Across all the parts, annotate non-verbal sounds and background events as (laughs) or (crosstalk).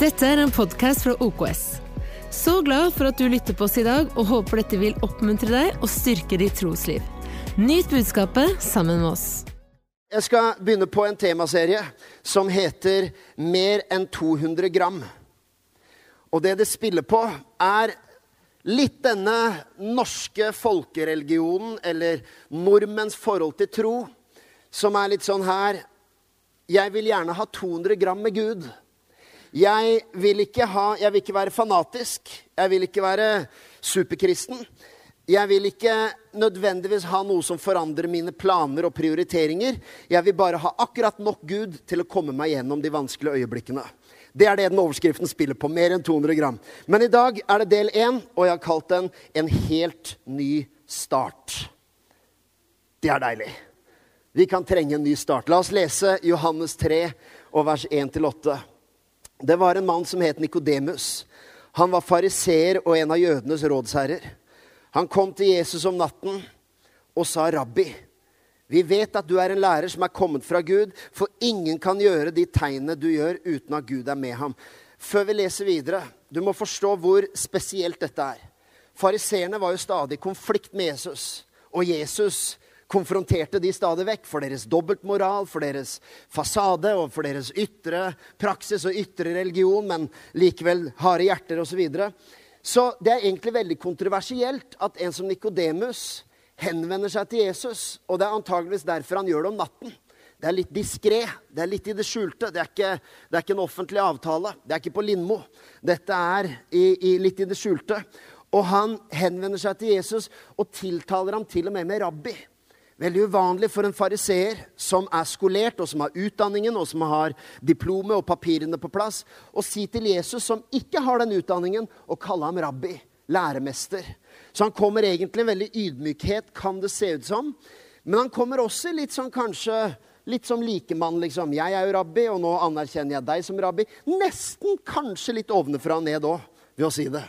Dette er en podkast fra OKS. Så glad for at du lytter på oss i dag, og håper dette vil oppmuntre deg og styrke ditt trosliv. Nyt budskapet sammen med oss. Jeg skal begynne på en temaserie som heter 'Mer enn 200 gram'. Og det det spiller på, er litt denne norske folkereligionen, eller nordmenns forhold til tro, som er litt sånn her Jeg vil gjerne ha 200 gram med Gud. Jeg vil ikke, ha, jeg vil ikke være fanatisk. Jeg vil ikke være superkristen. Jeg vil ikke nødvendigvis ha noe som forandrer mine planer og prioriteringer. Jeg vil bare ha akkurat nok Gud til å komme meg gjennom de vanskelige øyeblikkene. Det er det den overskriften spiller på. Mer enn 200 gram. Men i dag er det del én, og jeg har kalt den 'En helt ny start'. Det er deilig. Vi kan trenge en ny start. La oss lese Johannes 3 og vers 1-8. Det var en mann som het Nikodemus. Han var fariseer og en av jødenes rådsherrer. Han kom til Jesus om natten og sa, 'Rabbi, vi vet at du er en lærer som er kommet fra Gud, for ingen kan gjøre de tegnene du gjør, uten at Gud er med ham.' Før vi leser videre, du må forstå hvor spesielt dette er. Fariseerne var jo stadig i konflikt med Jesus, og Jesus konfronterte de stadig vekk for deres dobbeltmoral, for deres fasade og for deres ytre praksis og ytre religion, men likevel harde hjerter osv. Så, videre. så det er egentlig veldig kontroversielt at en som Nikodemus henvender seg til Jesus, og det er antageligvis derfor han gjør det om natten. Det er litt diskré, det er litt i det skjulte. Det er, ikke, det er ikke en offentlig avtale. Det er ikke på Lindmo. Dette er i, i, litt i det skjulte. Og han henvender seg til Jesus og tiltaler ham til og med med rabbi. Veldig uvanlig for en fariseer som er skolert, og som har utdanningen, og som har diplomet og papirene på plass, å si til Jesus, som ikke har den utdanningen, å kalle ham rabbi, læremester. Så han kommer egentlig i veldig ydmykhet, kan det se ut som. Men han kommer også litt sånn kanskje Litt som likemann, liksom. Jeg er jo rabbi, og nå anerkjenner jeg deg som rabbi. Nesten kanskje litt ovenfra og ned òg, ved å si det.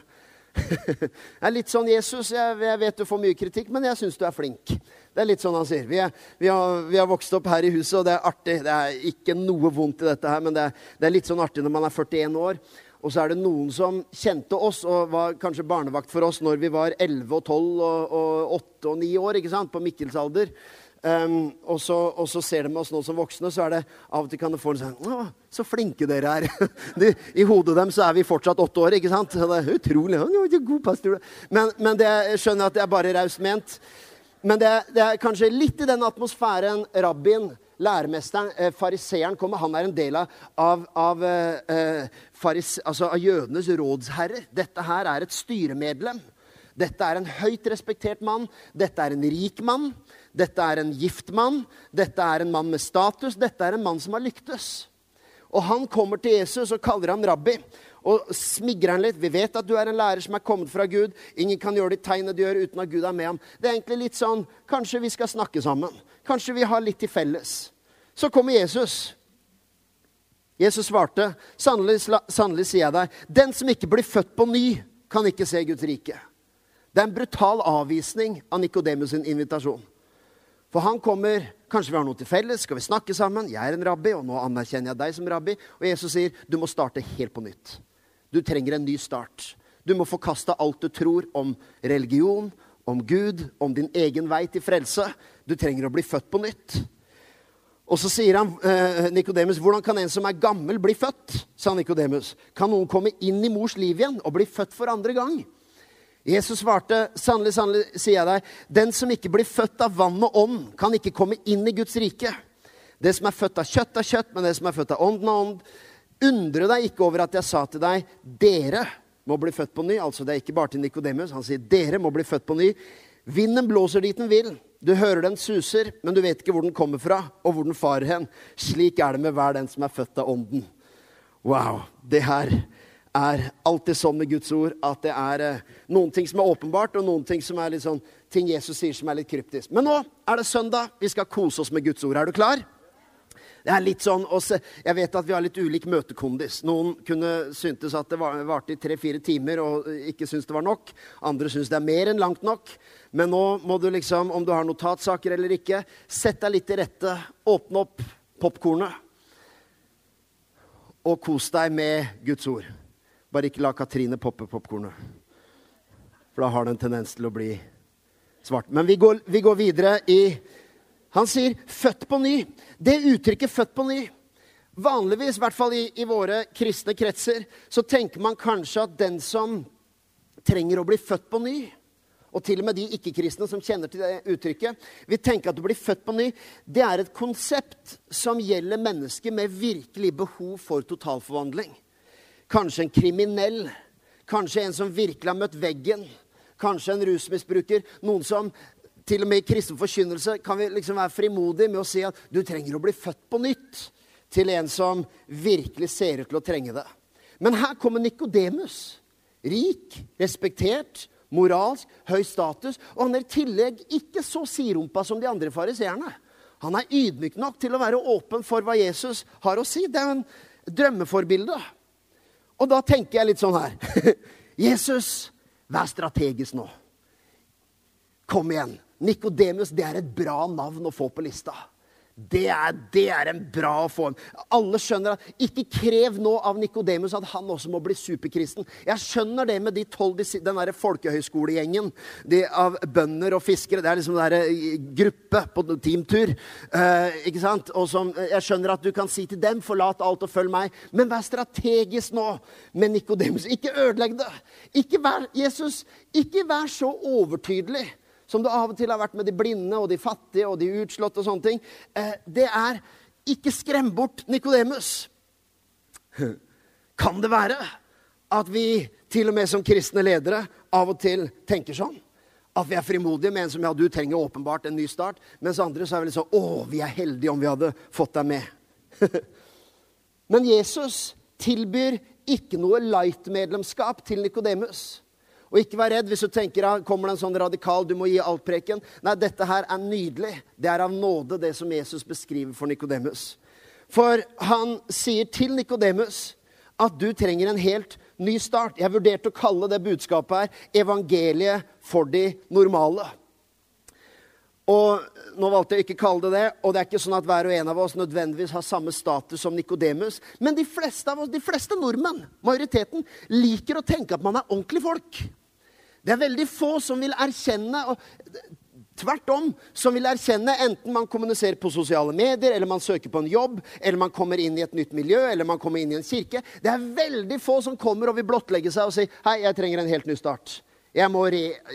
Det er litt sånn Jesus, jeg, jeg vet du får mye kritikk, men jeg syns du er flink. Det er litt sånn han sier. Vi, er, vi, har, vi, har, vokst opp her i huset, og det er artig. Det er ikke noe vondt i dette her, men det er, det er litt sånn artig når man er 41 år. Og så er det noen som kjente oss og var kanskje barnevakt for oss når vi var 11 og 12 og, og 8 og 9 år, ikke sant? på Mikkels alder. Um, og, så, og, så, ser de oss nå som voksne, så er det av og til kan det få en sånn Å, så flinke dere er. (laughs) de, I hodet dem så er vi fortsatt åtte år, ikke sant? Det er utrolig. God pastor. Men, men det, jeg skjønner at det er bare raust ment. Men det, det, er kanskje litt i den atmosfæren rabbien, læremesteren, eh, fariseeren kommer. Han er en del av, av, av, eh, faris, altså av jødenes rådsherrer. Dette her er et styremedlem. Dette er en høyt respektert mann. Dette er en rik mann. Dette er en gift mann. Dette er en mann med status. Dette er en mann som har lyktes. Og han kommer til Jesus og kaller ham rabbi. Og smigrer han litt. 'Vi vet at du er en lærer som er kommet fra Gud.' 'Ingen kan gjøre de tegnene du gjør, uten at Gud er med ham.' Det er egentlig litt sånn Kanskje vi skal snakke sammen. Kanskje vi har litt til felles. Så kommer Jesus. Jesus svarte, 'Sannelig, sier jeg deg, den som ikke blir født på ny, kan ikke se Guds rike.' Det er en brutal avvisning av Nikodemus' invitasjon. For han kommer Kanskje vi har noe til felles? Skal vi snakke sammen? Jeg er en rabbi, og nå anerkjenner jeg deg som rabbi. Og Jesus sier du må starte helt på nytt. Du trenger en ny start. Du må forkaste alt du tror om religion, om Gud, om din egen vei til frelse. Du trenger å bli født på nytt. Og så sier han, eh, Nikodemus, 'Hvordan kan en som er gammel, bli født?' sa Nikodemus. 'Kan noen komme inn i mors liv igjen og bli født for andre gang?' Jesus svarte, 'Sannelig, sannelig, sier jeg deg, den som ikke blir født av vann og ånd, kan ikke komme inn i Guds rike.' Det som er født av kjøtt, er kjøtt, men det som er født av ånden, er ånd. Undre deg ikke over at jeg sa til deg, dere må bli født på ny. Altså, det er ikke bare til Nikodemus. Han sier, dere må bli født på ny. Vinden blåser dit den vil. Du hører den suser, men du vet ikke hvor den kommer fra, og hvor den farer hen. Slik er det med hver den som er født av ånden. Wow. Det her er alltid sånn med Guds ord at det er eh, noen ting som er åpenbart, og noen ting som er litt sånn, ting Jesus sier som er litt kryptisk. Men nå er det søndag. Vi skal kose oss med Guds ord. Er du klar? Det er litt sånn, også, Jeg vet at vi har litt ulik møtekondis. Noen kunne syntes at det varte i tre-fire timer og ikke syntes det var nok. Andre syns det er mer enn langt nok. Men nå må du liksom, om du har notatsaker eller ikke, sett deg litt til rette. Åpne opp popkornet. og kos deg med Guds ord. Bare ikke la Katrine poppe popkornet. For da har det en tendens til å bli svart. Men vi går, vi går videre i Han sier 'født på ny'. Det uttrykket 'født på ny' Vanligvis, i hvert fall i, i våre kristne kretser, så tenker man kanskje at den som trenger å bli født på ny, og til og med de ikke-kristne som kjenner til det uttrykket, vil tenke at du blir født på ny, det er et konsept som gjelder mennesker med virkelig behov for totalforvandling. Kanskje en kriminell, kanskje en som virkelig har møtt veggen, kanskje en rusmisbruker, noen som til og med i kristen forkynnelse kan vi liksom være frimodige med å si at du trenger å bli født på nytt til en som virkelig ser ut til å trenge det. Men her kommer Nikodemus. Rik, respektert, moralsk, høy status. Og han er i tillegg ikke så sidrumpa som de andre fariseerne. Han er ydmyk nok til å være åpen for hva Jesus har å si. Det er en drømmeforbilde. Og da tenker jeg litt sånn her (laughs) Jesus, vær strategisk nå. Kom igjen. Nikodemus, det er et bra navn å få på lista. Det er, det er, en bra form. Alle skjønner at Ikke krev nå av Nikodemus at han også må bli superkristen. Jeg skjønner det med de 12, den der folkehøyskolegjengen de av bønder og fiskere. Det er liksom den eh, gruppe på teamtur. Uh, ikke sant? Og som, eh, jeg skjønner at du kan si til dem 'forlat alt og følg meg'. Men vær strategisk nå med Nikodemus. Ikke ødelegg det. Ikke vær, Jesus, ikke vær så overtydelig som det av og til har vært med de blinde og de fattige og de utslåtte og sånne ting, eh, det er ikke skrem bort Nikodemus. (laughs) Kan det være at vi til og med som kristne ledere av og til tenker sånn? At vi er frimodige med en som ja, du trenger åpenbart en ny start. Mens andre så er vi litt sånn Å, vi er heldige om vi hadde fått deg med. (laughs) Men Jesus tilbyr ikke noe light-medlemskap til Nikodemus. Og ikke vær redd hvis du tenker at kommer det en sånn radikal du må gi alt-preken. Nei, dette her er nydelig. Det er av nåde, det som Jesus beskriver for Nikodemus. For han sier til Nikodemus at du trenger en helt ny start. Jeg vurderte å kalle det budskapet her evangeliet for de normale. Og Nå valgte jeg ikke å kalle det det, og det er ikke sånn at hver og en av oss nødvendigvis har samme status som Nikodemus. Men de fleste av oss, de fleste nordmenn, majoriteten, liker å tenke at man er ordentlige folk. Det er veldig få som vil erkjenne og Tvert om, som vil erkjenne enten man kommuniserer på sosiale medier, eller man søker på en jobb, eller man kommer inn i et nytt miljø, eller man kommer inn i en kirke. Det er veldig få som kommer og vil blottlegge seg og si 'Hei, jeg trenger en helt ny start'. Jeg,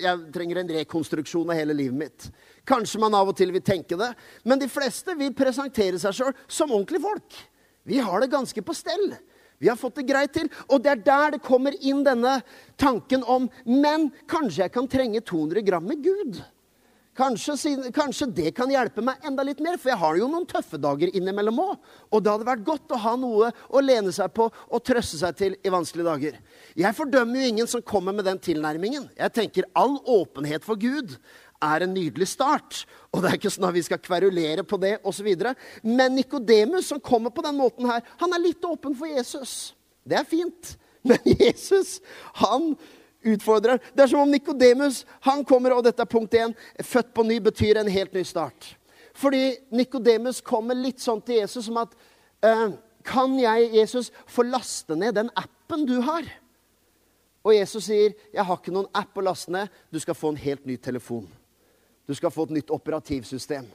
jeg trenger en rekonstruksjon av hele livet mitt. Kanskje man av og til vil tenke det, men de fleste vil presentere seg sjøl som ordentlige folk. Vi har det ganske på stell. Vi har fått det greit til. Og det er der det kommer inn denne tanken om Men kanskje jeg kan trenge 200 gram med Gud? Kanskje, kanskje, det kan hjelpe meg enda litt mer, for jeg har jo noen tøffe dager innimellom òg. Og det hadde vært godt å ha noe å lene seg på og trøste seg til i vanskelige dager. Jeg fordømmer jo ingen som kommer med den tilnærmingen. Jeg tenker all åpenhet for Gud er en nydelig start. Og det er ikke sånn at vi skal kverulere på det osv. Men Nikodemus, som kommer på den måten her, han er litt åpen for Jesus. Det er fint. Men (laughs) Jesus, han utfordrer. Det er som om Nikodemus kommer, og dette er punkt én, født på ny betyr en helt ny start. Fordi Nikodemus kommer litt sånn til Jesus som at eh, Kan jeg, Jesus, få laste ned den appen du har? Og Jesus sier, 'Jeg har ikke noen app å laste ned. Du skal få en helt ny telefon.' Du skal få et nytt operativsystem.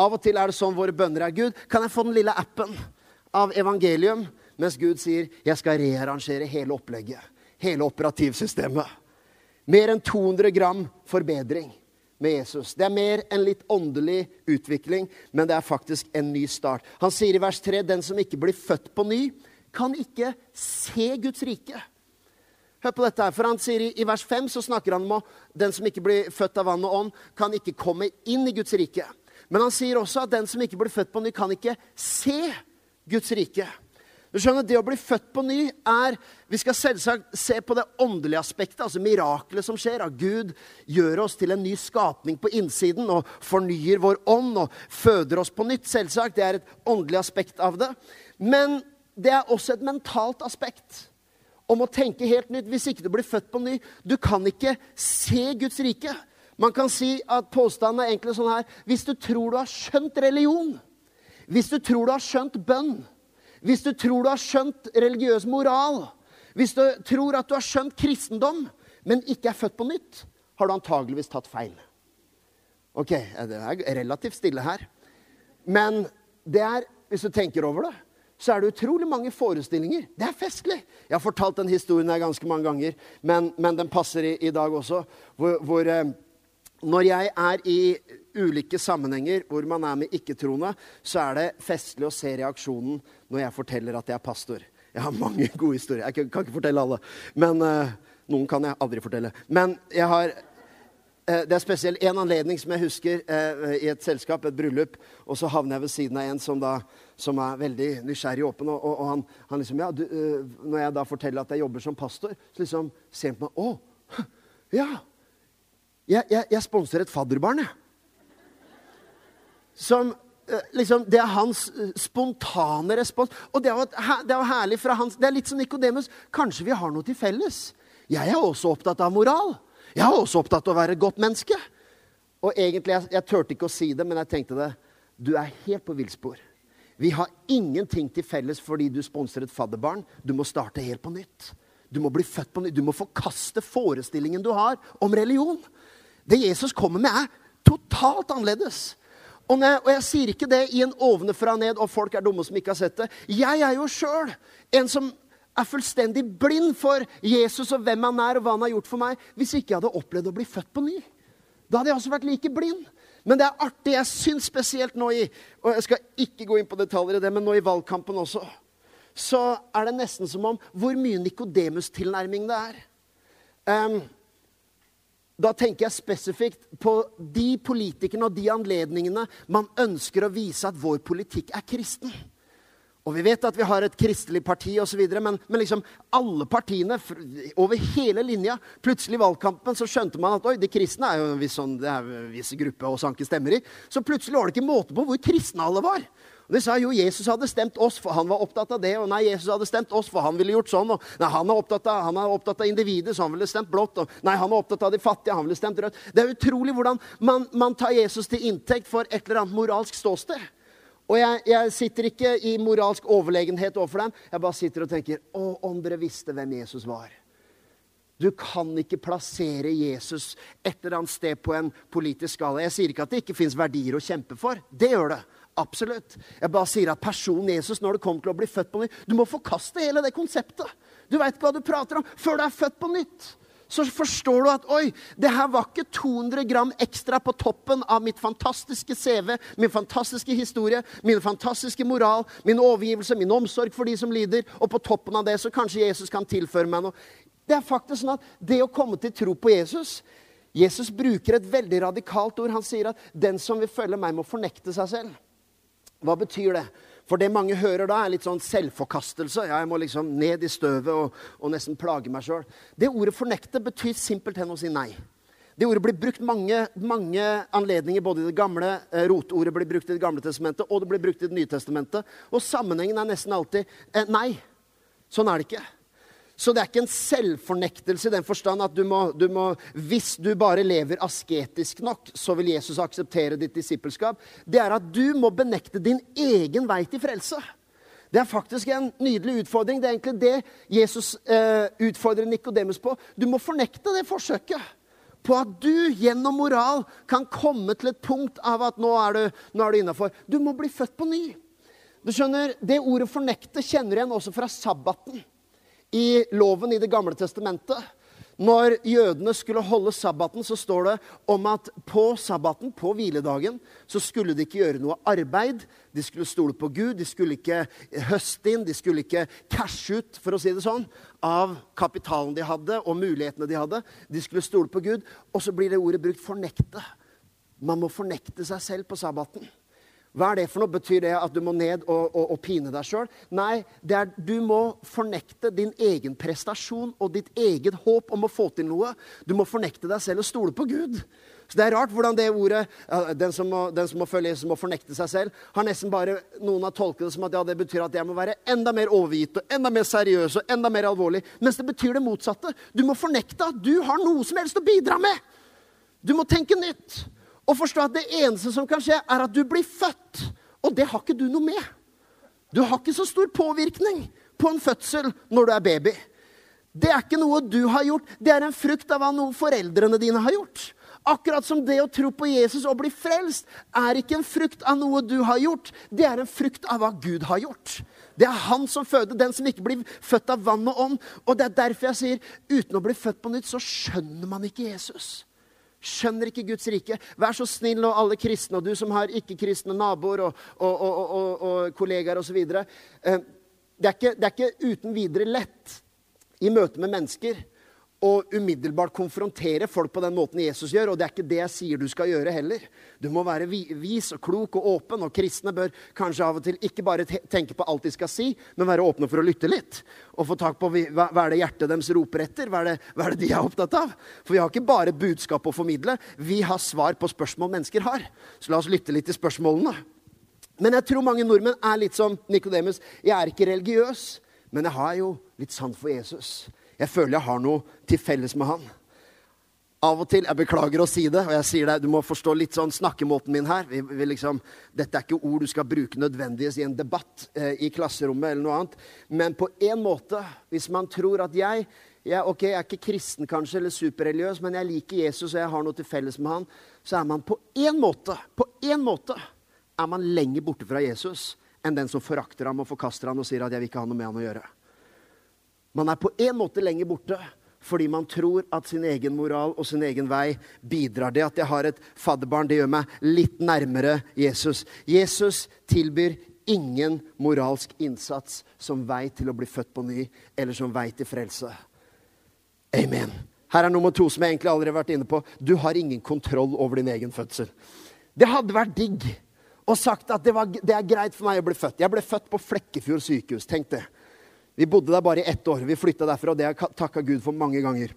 Av og til er det sånn våre bønner er Gud. Kan jeg få den lille appen av evangelium? Mens Gud sier, 'Jeg skal rearrangere hele opplegget. Hele operativsystemet.' Mer enn 200 gram forbedring med Jesus. Det er mer enn litt åndelig utvikling, men det er faktisk en ny start. Han sier i vers 3.: Den som ikke blir født på ny, kan ikke se Guds rike. Hør på dette her, for han sier i, i vers 5 så snakker han om at den som ikke blir født av vann og ånd, kan ikke komme inn i Guds rike. Men han sier også at den som ikke blir født på ny, kan ikke se Guds rike. Du skjønner, Det å bli født på ny er Vi skal selvsagt se på det åndelige aspektet, altså mirakelet som skjer. At Gud gjør oss til en ny skapning på innsiden og fornyer vår ånd og føder oss på nytt. Selvsagt, Det er et åndelig aspekt av det. Men det er også et mentalt aspekt om å tenke helt nytt hvis ikke du blir født på ny. Du kan ikke se Guds rike. Man kan si at påstanden er egentlig sånn her Hvis du tror du har skjønt religion, hvis du tror du har skjønt bønn, hvis du tror du har skjønt religiøs moral, hvis du tror at du har skjønt kristendom, men ikke er født på nytt, har du antageligvis tatt feil. Ok, det er relativt stille her. Men det er, hvis du tenker over det, så er det utrolig mange forestillinger. Det er festlig. Jeg har fortalt den historien her ganske mange ganger, men, men den passer i, i, dag også. Hvor, hvor eh, når jeg er i ulike sammenhenger hvor man er med ikke-troende, så er det festlig å se reaksjonen når jeg forteller at jeg er pastor. Jeg har mange (laughs) gode historier. Jeg kan, kan ikke fortelle alle. Men uh, noen kan jeg aldri fortelle. Men jeg har uh, Det er spesielt en anledning som jeg husker uh, i et selskap, et bryllup. Og så havner jeg ved siden av en som, da, som er veldig nysgjerrig og åpen. Og, og, han, han, liksom ja, du, Når jeg da forteller at jeg jobber som pastor, så liksom ser han på meg Å, ja. Jeg, jeg, jeg sponser et fadderbarn, jeg. Som Eh, liksom, det er hans eh, spontane respons. Og det er, det er herlig fra hans Det er litt som Nikodemus. Kanskje vi har noe til felles? Jeg er også opptatt av moral. Jeg er også opptatt av å være et godt menneske. Og egentlig, Jeg, jeg turte ikke å si det, men jeg tenkte det. Du er helt på villspor. Vi har ingenting til felles fordi du sponser et fadderbarn. Du må starte helt på nytt. Du må bli født på nytt. Du må forkaste forestillingen du har om religion. Det Jesus kommer med, er totalt annerledes. Og, jeg, og jeg sier ikke det i en ovenfra ned, og folk er dumme som ikke har sett det. Jeg er jo sjøl en som er fullstendig blind for Jesus og hvem han er, og hva han har gjort for meg, hvis ikke jeg hadde opplevd å bli født på ny. Da hadde jeg også vært like blind. Men det er artig. Jeg syns spesielt nå i Og jeg skal ikke gå inn på detaljer i det, men nå i valgkampen også. Så er det nesten som om hvor mye Nikodemus-tilnærming det er. Um, da tenker jeg spesifikt på de politikerne og de anledningene man ønsker å vise at vår politikk er kristen. Og vi vet at vi har et kristelig parti osv., men, men liksom alle partiene over hele linja Plutselig i valgkampen så skjønte man at oi, de kristne er jo en viss, sånn, viss gruppe å sanke stemmer i. Så plutselig var det ikke måte på hvor kristne alle var. Og De sa jo Jesus hadde stemt oss, for han var opptatt av det. Og nei, Jesus hadde stemt oss, for han ville gjort sånn. Og nei, han er opptatt av, er opptatt av individet, så han ville stemt blått. Og nei, han er opptatt av de fattige, han ville stemt rødt. Det er utrolig hvordan man, man tar Jesus til inntekt for et eller annet moralsk ståsted. Og jeg, jeg, sitter ikke i moralsk overlegenhet overfor dem. Jeg bare sitter og tenker Å, om dere visste hvem Jesus var. Du kan ikke plassere Jesus et eller annet sted på en politisk skala. Jeg sier ikke at det ikke fins verdier å kjempe for. Det gjør det. Absolutt. Jeg bare sier at personen Jesus, når det kommer til å bli født på nytt Du må forkaste hele det konseptet. Du veit ikke hva du prater om før du er født på nytt. Så forstår du at oi, det her var ikke 200 gram ekstra på toppen av mitt fantastiske CV, min fantastiske historie, min fantastiske moral, min overgivelse, min omsorg for de som lider. Og på toppen av det så kanskje Jesus kan tilføre meg noe. Det er faktisk sånn at det å komme til tro på Jesus Jesus bruker et veldig radikalt ord. Han sier at 'den som vil følge meg, må fornekte seg selv'. Hva betyr det? For det mange hører da, er litt sånn selvforkastelse. Ja, jeg må liksom ned i støvet og, og nesten plage meg sjøl. Det ordet 'fornekte' betyr simpelthen å si nei. Det ordet blir brukt mange, mange anledninger, både i det gamle eh, rotordet blir brukt i Det gamle testamentet, og det blir brukt i Det nye testamentet. Og sammenhengen er nesten alltid eh, nei. Sånn er det ikke. Så det er ikke en selvfornektelse i den forstand at du må, du må, hvis du bare lever asketisk nok, så vil Jesus akseptere ditt disippelskap. Det er at du må benekte din egen vei til frelse. Det er faktisk en nydelig utfordring. Det er egentlig det Jesus eh, utfordrer Nikodemus på. Du må fornekte det forsøket på at du gjennom moral kan komme til et punkt av at nå er du, nå du innafor. Du må bli født på ny. Du skjønner, Det ordet 'fornekte' kjenner du igjen også fra sabbaten i loven i Det gamle testamentet. Når jødene skulle holde sabbaten, så står det om at på sabbaten, på hviledagen, så skulle de ikke gjøre noe arbeid. De skulle stole på Gud. De skulle ikke høste inn, de skulle ikke cashe ut, for å si det sånn, av kapitalen de hadde, og mulighetene de hadde. De skulle stole på Gud. Og så blir det ordet brukt 'fornekte'. Man må fornekte seg selv på sabbaten. Hva er det for noe? Betyr det at du må ned og, og, og pine deg sjøl? Nei, det er du må fornekte din egen prestasjon og ditt eget håp om å få til noe. Du må fornekte deg selv og stole på Gud. Så Det er rart hvordan det ordet den som må, den som må følge Jesus, må fornekte seg selv, har nesten bare noen har tolket det som at ja, det betyr at jeg må være enda mer overgitt og enda mer seriøs og enda mer alvorlig. Mens det betyr det motsatte. Du må fornekte at du har noe som helst å bidra med. Du må tenke nytt og forstå at det eneste som kan skje, er at du blir født. Og det har ikke du noe med. Du har ikke så stor påvirkning på en fødsel når du er baby. Det er ikke noe du har gjort, det er en frukt av hva noen foreldrene dine har gjort. Akkurat som det å tro på Jesus og bli frelst er ikke en frukt av noe du har gjort, det er en frukt av hva Gud har gjort. Det er han som føder, den som ikke blir født av vann og ånd. Og det er derfor jeg sier, uten å bli født på nytt, så skjønner man ikke Jesus. Skjønner ikke Guds rike. Vær så snill, og alle kristne, og du som har ikke-kristne naboer og, og, og, og kollegaer osv. Eh, det, er ikke, det er ikke uten videre lett i møte med mennesker og umiddelbart konfrontere folk på den måten Jesus gjør. Og det er ikke det jeg sier du skal gjøre heller. Du må være vis og klok og åpen. Og kristne bør kanskje av og til ikke bare tenke på alt de skal si, men være åpne for å lytte litt. Og få tak på hva, er det hjertet deres roper etter? Hva er, det, hva er det de er opptatt av? For vi har ikke bare budskap å formidle. Vi har svar på spørsmål mennesker har. Så la oss lytte litt til spørsmålene. Men jeg tror mange nordmenn er litt som Nikodemus. Jeg er ikke religiøs, men jeg har jo litt sant for Jesus. Jeg føler jeg har noe til felles med han. Av og til, Jeg beklager å si det, og jeg sier deg, du må forstå litt sånn snakkemåten min her. Vi, vi liksom, dette er ikke ord du skal bruke nødvendigvis i en debatt eh, i klasserommet, eller noe annet. Men på en måte, hvis man tror at jeg jeg, ok, jeg er ikke kristen kanskje, eller superreligiøs, men jeg liker Jesus og jeg har noe til felles med han, så er man på én måte på en måte er man lenger borte fra Jesus enn den som forakter ham og forkaster ham og sier at jeg vil ikke ha noe med han å gjøre. Man er på en måte lenger borte fordi man tror at sin egen moral og sin egen vei bidrar. Det at jeg har et fadderbarn, det gjør meg litt nærmere Jesus. Jesus tilbyr ingen moralsk innsats som vei til å bli født på ny, eller som vei til frelse. Amen. Her er nummer to, som jeg egentlig aldri har vært inne på. Du har ingen kontroll over din egen fødsel. Det hadde vært digg å sagt at det, var, det er greit for meg å bli født. Jeg ble født på Flekkefjord sykehus. Tenk det. Vi bodde der bare i ett år. Vi flytta derfra, og det har jeg takka Gud for mange ganger.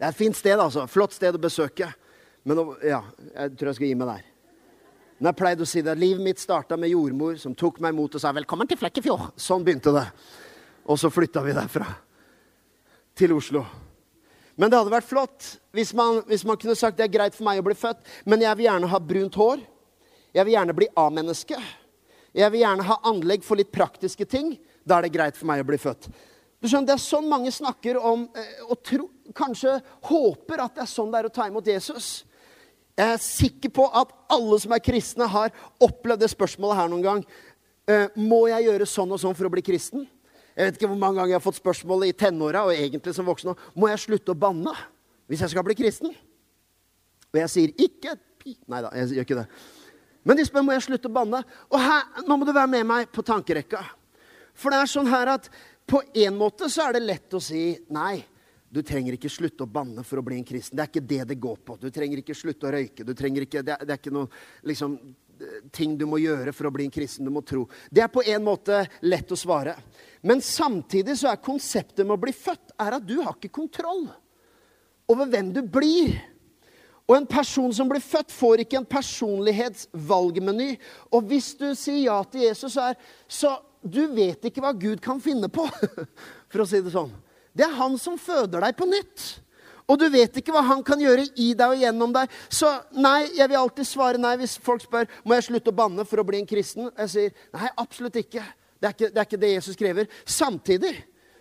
Det er et fint sted, altså. Flott sted å besøke. Men ja, jeg tror jeg skal gi meg der. Men jeg pleide å si det. Livet mitt starta med jordmor som tok meg imot og sa 'velkommen til Flekkefjord'. Sånn begynte det. Og så flytta vi derfra til Oslo. Men det hadde vært flott hvis man, hvis man kunne sagt det er greit for meg å bli født, men jeg vil gjerne ha brunt hår. Jeg vil gjerne bli A-menneske. Jeg vil gjerne ha anlegg for litt praktiske ting. Da er det greit for meg å bli født. Du skjønner, Det er sånn mange snakker om eh, og tro, kanskje håper at det er sånn det er å ta imot Jesus. Jeg er sikker på at alle som er kristne, har opplevd det spørsmålet her noen gang. Eh, må jeg gjøre sånn og sånn for å bli kristen? Jeg vet ikke hvor mange ganger jeg har fått spørsmålet i tenåra og egentlig som voksen Må jeg slutte å banne hvis jeg skal bli kristen? Og jeg sier ikke Nei da, jeg gjør ikke det. Men de spør må jeg slutte å banne. Og her, nå må du være med meg på tankerekka. For det er sånn her at på en måte så er det lett å si nei. Du trenger ikke slutte å banne for å bli en kristen. Det er ikke det det går på. Du trenger ikke slutte å røyke. Du ikke, det, er, det er ikke noe liksom, ting du må gjøre for å bli en kristen. Du må tro. Det er på en måte lett å svare. Men samtidig så er konseptet med å bli født er at du har ikke kontroll over hvem du blir. Og en person som blir født, får ikke en personlighetsvalgmeny. Og hvis du sier ja til Jesus, så, er, så du vet ikke hva Gud kan finne på, (laughs) for å si det sånn. Det er han som føder deg på nytt. Og du vet ikke hva han kan gjøre i deg og gjennom deg. Så nei, jeg vil alltid svare nei hvis folk spør må jeg slutte å banne for å bli en kristen. Jeg sier nei, absolutt ikke. Det er ikke det, er ikke det Jesus krever. Samtidig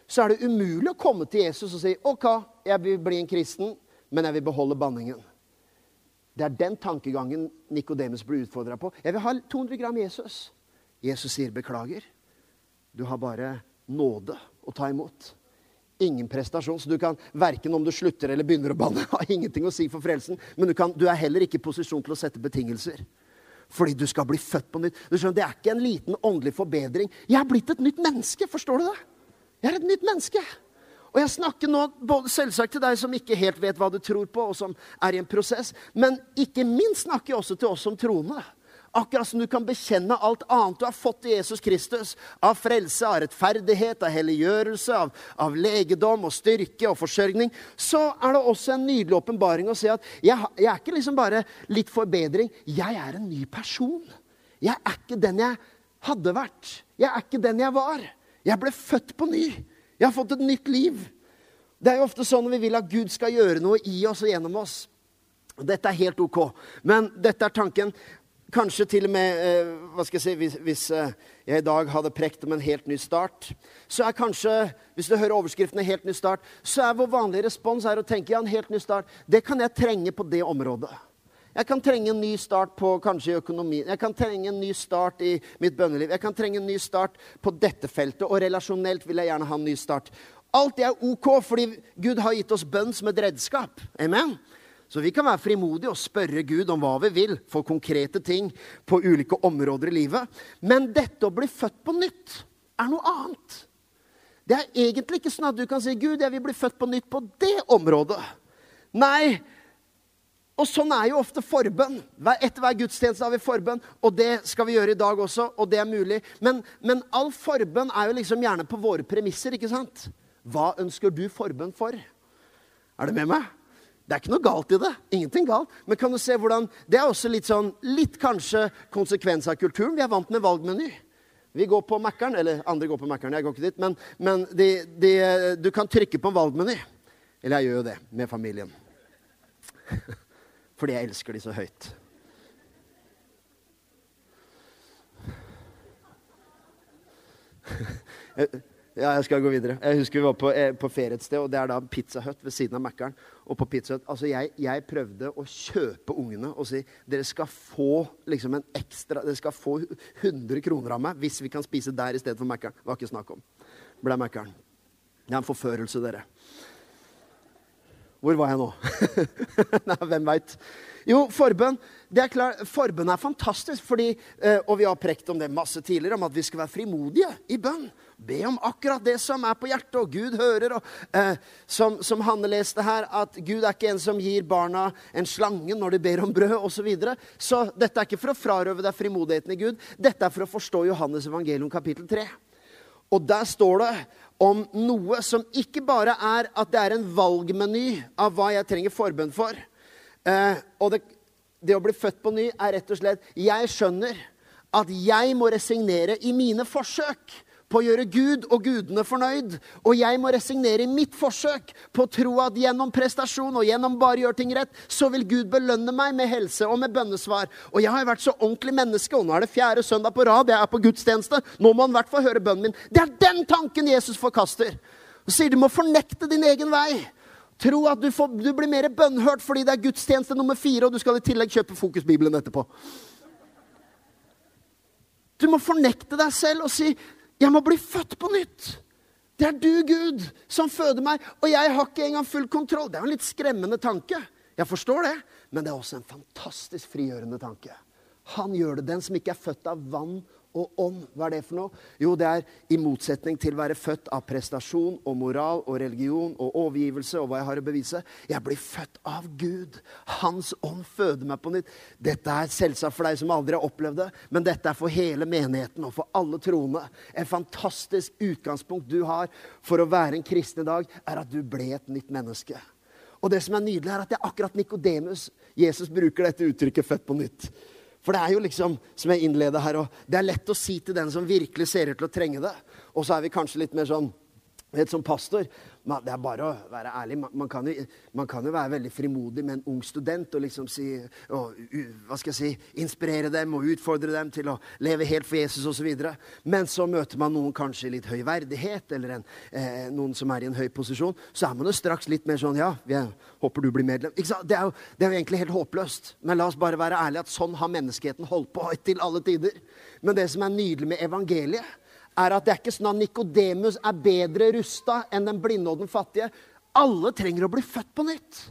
så er det umulig å komme til Jesus og si OK, jeg vil bli en kristen, men jeg vil beholde banningen. Det er den tankegangen Nikodemus blir utfordra på. Jeg vil ha 200 gram Jesus. Jesus sier beklager. Du har bare nåde å ta imot. Ingen prestasjon. Så du kan verken om du slutter eller begynner å banne, (laughs) ha ingenting å si for frelsen. Men du, kan, du, er heller ikke i posisjon til å sette betingelser. Fordi du skal bli født på nytt. Du skjønner, Det er ikke en liten åndelig forbedring. Jeg er blitt et nytt menneske. Forstår du det? Jeg er et nytt menneske. Og jeg snakker nå både selvsagt til deg som ikke helt vet hva du tror på, og som er i en prosess, men ikke minst snakker jeg også til oss som troende. Akkurat som du kan bekjenne alt annet du har fått i Jesus Kristus. Av frelse, av rettferdighet, av helliggjørelse, av, av, legedom og styrke og forsørgning. Så er det også en nydelig åpenbaring å si at jeg, jeg, er ikke liksom bare litt forbedring. Jeg er en ny person. Jeg er ikke den jeg hadde vært. Jeg er ikke den jeg var. Jeg ble født på ny. Jeg har fått et nytt liv. Det er jo ofte sånn når vi vil at Gud skal gjøre noe i oss og gjennom oss. Dette er helt OK. Men dette er tanken. Kanskje til og med eh, hva skal jeg si, hvis, eh, jeg i dag hadde prekt om en helt ny start, så er kanskje, hvis du hører overskriftene 'helt ny start', så er vår vanlige respons er å tenke ja, en helt ny start. Det kan jeg trenge på det området. Jeg kan trenge en ny start på kanskje økonomien. Jeg kan trenge en ny start i mitt bønneliv. Jeg kan trenge en ny start på dette feltet. Og relasjonelt vil jeg gjerne ha en ny start. Alt det er ok, fordi Gud har gitt oss bønn som et redskap. Amen. Så vi kan være frimodige og spørre Gud om hva vi vil for konkrete ting på ulike områder i livet. Men dette å bli født på nytt er noe annet. Det er egentlig ikke sånn at du kan si 'Gud, jeg vil bli født på nytt på det området'. Nei. Og sånn er jo ofte forbønn. Etter hver gudstjeneste har vi forbønn, og det skal vi gjøre i dag også, og det er mulig. Men, men all forbønn er jo liksom gjerne på våre premisser, ikke sant? Hva ønsker du forbønn for? Er du med meg? Det er ikke noe galt i det. Ingenting galt. Men kan du se hvordan Det er også litt sånn Litt kanskje konsekvens av kulturen. Vi er vant med valgmeny. Vi går på Mækkern. Eller andre går på Mækkern, jeg går ikke dit. Men, men de, de, du kan trykke på en valgmeny. Eller jeg gjør jo det med familien. (laughs) Fordi jeg elsker de så høyt. (laughs) Ja, jeg skal gå videre. Jeg husker vi var på, eh, på ferie et sted, og det er da Pizza Hut ved siden av Mækkern. Og på Pizza Hut, altså jeg, jeg, prøvde å kjøpe ungene og si dere skal få liksom en ekstra, dere skal få 100 kroner av meg hvis vi kan spise der i stedet for Mækkern. Det var ikke snakk om. Ble Mækkern. Det er en forførelse, dere. Hvor var jeg nå? (laughs) Nei, hvem veit. Jo, forbønn. Det er klart, forbønn er fantastisk, fordi, eh, og vi har prekt om det masse tidligere, om at vi skal være frimodige i bønn. Be om akkurat det som er på hjertet, og Gud hører. Og, eh, som, som, Hanne leste her, at Gud er ikke en som gir barna en slange når de ber om brød osv. Så, videre. så dette er ikke for å frarøve deg frimodigheten i Gud. Dette er for å forstå Johannes evangelium kapittel 3. Og der står det om noe som ikke bare er at det er en valgmeny av hva jeg trenger forbønn for. Eh, og det, det å bli født på ny er rett og slett Jeg skjønner at jeg må resignere i mine forsøk på å gjøre Gud og gudene fornøyd. Og jeg må resignere i mitt forsøk på å tro at gjennom prestasjon og gjennom bare gjøre ting rett, så vil Gud belønne meg med helse og med bønnesvar. Og jeg har vært så ordentlig menneske, og nå er det fjerde søndag på rad, jeg er på gudstjeneste. Nå må han i hvert fall høre bønnen min. Det er den tanken Jesus forkaster. Og sier du må fornekte din egen vei. Tro at du, får, du blir mer bønnhørt fordi det er gudstjeneste nummer fire, og du skal i tillegg kjøpe Fokusbibelen etterpå. Du må fornekte deg selv og si jeg må bli født på nytt. Det er du, Gud, som føder meg, og jeg har ikke engang full kontroll. Det er jo en litt skremmende tanke. Jeg forstår det, men det er også en fantastisk frigjørende tanke. Han gjør det. Den som ikke er født av vann og ånd. Hva er det for noe? Jo, det er i motsetning til å være født av prestasjon og moral og religion og overgivelse og hva jeg har å bevise. Jeg blir født av Gud. Hans ånd føder meg på nytt. Dette er selvsagt for deg som aldri har opplevd det, men dette er for hele menigheten og for alle troende. En fantastisk utgangspunkt du har for å være en kristen i dag, er at du ble et nytt menneske. Og det som er nydelig, er at det er akkurat Nikodemus Jesus bruker dette uttrykket 'født på nytt'. For det er jo liksom, som jeg innleder her, og det er lett å si til den som virkelig ser ut til å trenge det. Og så er vi kanskje litt mer sånn vet, Som pastor Det er bare å være ærlig. Man, kan jo, man, kan jo, være veldig frimodig med en ung student og liksom si og, Hva skal jeg si Inspirere dem og utfordre dem til å leve helt for Jesus osv. Men så møter man noen kanskje i litt høy verdighet, eller en, eh, noen som er i en høy posisjon. Så er man jo straks litt mer sånn Ja, jeg håper du blir medlem. Det er, jo, det er jo egentlig helt håpløst. Men la oss bare være ærlige at sånn har menneskeheten holdt på til alle tider. Men det som er nydelig med evangeliet, er at det er ikke sånn at Nikodemus er bedre rusta enn den blinde og den fattige. Alle trenger å bli født på nytt.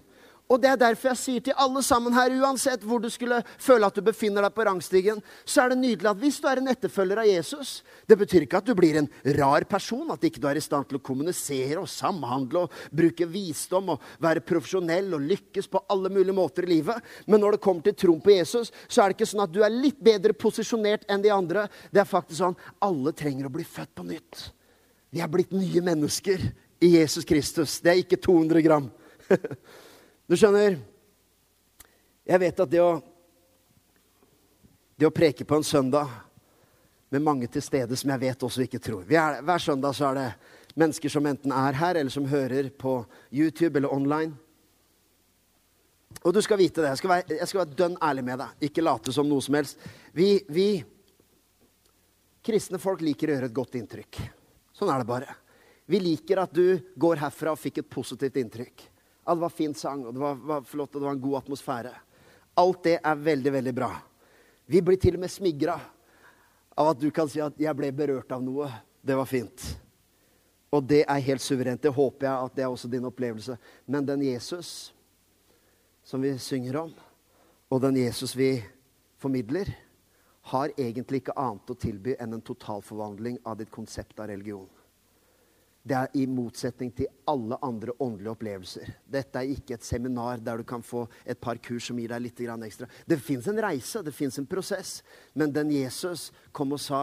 Og det er derfor jeg sier til alle sammen her, uansett hvor du skulle føle at du befinner deg på rangstigen, så er det nydelig at hvis du er en etterfølger av Jesus Det betyr ikke at du blir en rar person, at ikke du er i stand til å kommunisere og samhandle og bruke visdom og være profesjonell og lykkes på alle mulige måter i livet. Men når det kommer til troen på Jesus, så er det ikke sånn at du er litt bedre posisjonert enn de andre. Det er faktisk sånn alle trenger å bli født på nytt. Vi er blitt nye mennesker i Jesus Kristus. Det er ikke 200 gram. (laughs) Du skjønner, jeg vet at det å, det å preke på en søndag med mange til stede som jeg vet også ikke tror er, Hver søndag så er det mennesker som enten er her, eller som hører på YouTube eller online. Og du skal vite det. Jeg skal være, jeg skal være dønn ærlig med deg. Ikke late som noe som helst. Vi, vi kristne folk liker å gjøre et godt inntrykk. Sånn er det bare. Vi liker at du går herfra og fikk et positivt inntrykk. Ja, det var fin sang, og det var, var flott, og det var en god atmosfære. Alt det er veldig, veldig bra. Vi blir til og med smigra av at du kan si at 'jeg ble berørt av noe'. Det var fint. Og det er helt suverent. Det håper jeg at det er også din opplevelse. Men den Jesus som vi synger om, og den Jesus vi formidler, har egentlig ikke annet å tilby enn en totalforvandling av ditt konsept av religion. Det er i motsetning til alle andre åndelige opplevelser. Dette er ikke et seminar der du kan få et par kurs som gir deg litt ekstra. Det fins en reise, det fins en prosess. Men den Jesus kom og sa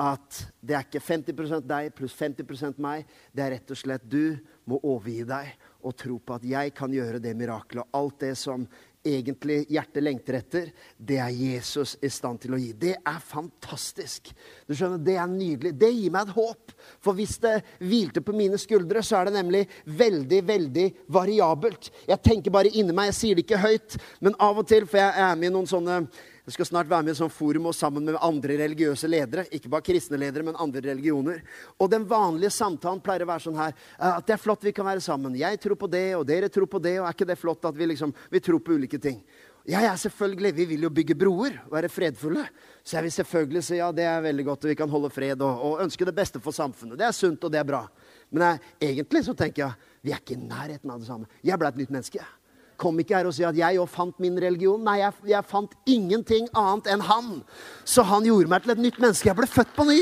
at det er ikke 50% deg pluss 50 meg. Det er rett og slett du må overgi deg og tro på at jeg kan gjøre det mirakelet. Alt det som egentlig hjertet lengter etter, det er Jesus i stand til å gi. Det er fantastisk. Du skjønner, Det er nydelig. Det gir meg et håp. For hvis det hvilte på mine skuldre, så er det nemlig veldig, veldig variabelt. Jeg tenker bare inni meg. Jeg sier det ikke høyt, men av og til, for jeg er med i noen sånne jeg skal snart være med i et sånt forum og sammen med andre religiøse ledere. Ikke bare kristne ledere, men andre religioner. Og den vanlige samtalen pleier å være sånn her eh, at det er flott vi kan være sammen. Jeg tror på det, og dere tror på det, og er ikke det flott at vi liksom vi tror på ulike ting? Ja, ja, selvfølgelig. Vi vil jo bygge broer, være fredfulle. Så jeg vil selvfølgelig si ja, det er veldig godt, og vi kan holde fred og, og ønske det beste for samfunnet. Det er sunt, og det er bra. Men jeg, egentlig så tenker jeg vi er ikke i nærheten av det samme. Jeg ble et nytt menneske. jeg kom ikke her og si at jeg òg fant min religion. Nei, jeg, jeg, fant ingenting annet enn han. Så han gjorde meg til et nytt menneske. Jeg ble født på ny.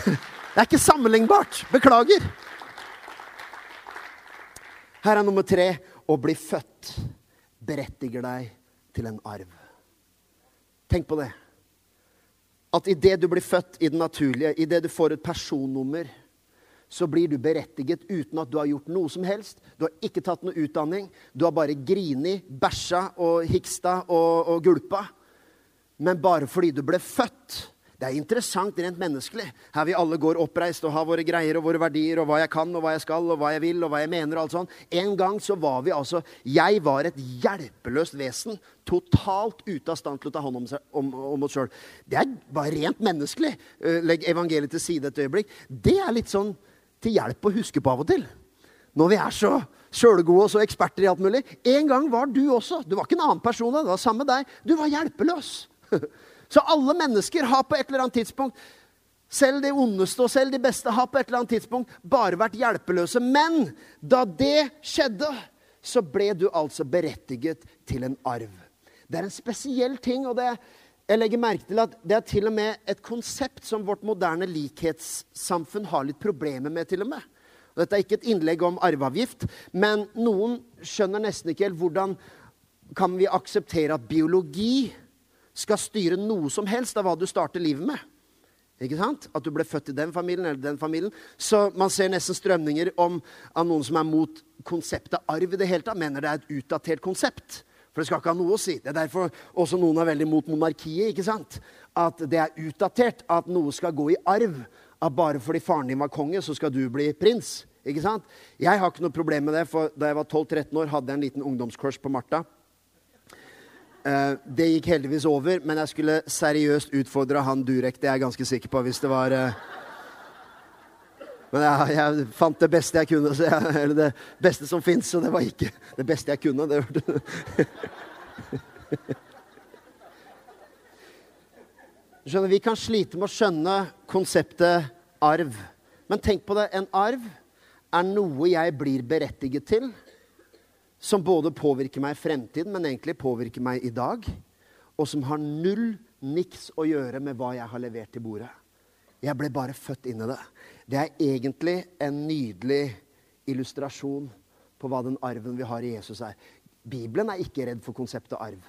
(laughs) Det er ikke sammenlignbart. Beklager. Her er nummer tre. Å bli født berettiger deg til en arv. Tenk på det. At idet du blir født i det naturlige, idet du får et personnummer så blir du berettiget uten at du har gjort noe som helst. Du har ikke tatt noe utdanning. Du har bare grini, bæsja og hiksta og, og gulpa. Men bare fordi du ble født. Det er interessant rent menneskelig. Her vi alle går oppreist og har våre greier og våre verdier og hva jeg kan og hva jeg skal og hva jeg vil og hva jeg mener og alt sånt. En gang så var vi altså Jeg var et hjelpeløst vesen. Totalt ute av stand til å ta hånd om, seg, om, om oss sjøl. Det er bare rent menneskelig. Eh, legg evangeliet til side et øyeblikk. Det er litt sånn til hjelp å huske på av og til. Når vi er så sjølgode og så eksperter i alt mulig. En gang var du også. Du var ikke en annen person. Det var samme deg. Du var hjelpeløs. (laughs) Så alle mennesker har på et eller annet tidspunkt selv de ondeste og selv de beste har på et eller annet tidspunkt bare vært hjelpeløse. Men da det skjedde, så ble du altså berettiget til en arv. Det er en spesiell ting, og det, jeg legger merke til at det er til og med et konsept som vårt moderne likhetssamfunn har litt problemer med. til og med. Og dette er ikke et innlegg om arveavgift, men noen skjønner nesten ikke helt hvordan kan vi akseptere at biologi skal styre noe som helst av hva du starter livet med. Ikke sant? At du ble født i den familien eller den familien. Så man ser nesten strømninger om, av noen som er mot konseptet arv i det hele tatt, mener det er et utdatert konsept. For det skal ikke ha noe å si. Det er derfor også noen er veldig mot monarkiet. ikke sant? At det er utdatert at noe skal gå i arv. At bare fordi faren din var konge, så skal du bli prins. Ikke sant? Jeg har ikke noe problem med det, for da jeg var 12-13 år, hadde jeg en liten ungdomscrush på Martha. Uh, det gikk heldigvis over, men jeg skulle seriøst utfordra han Durek. Det er jeg ganske sikker på, hvis det var uh, men jeg, jeg, fant det beste jeg kunne, jeg, eller det beste som fins, og det var ikke det beste jeg kunne. Det, Skjønner, Vi kan slite med å skjønne konseptet arv. Men tenk på det. En arv er noe jeg blir berettiget til, som både påvirker meg i fremtiden, men egentlig påvirker meg i dag, og som har null niks å gjøre med hva jeg har levert til bordet. Jeg ble bare født inn i det. Det er egentlig en nydelig illustrasjon på hva den arven vi har i Jesus, er. Bibelen er ikke redd for konseptet arv.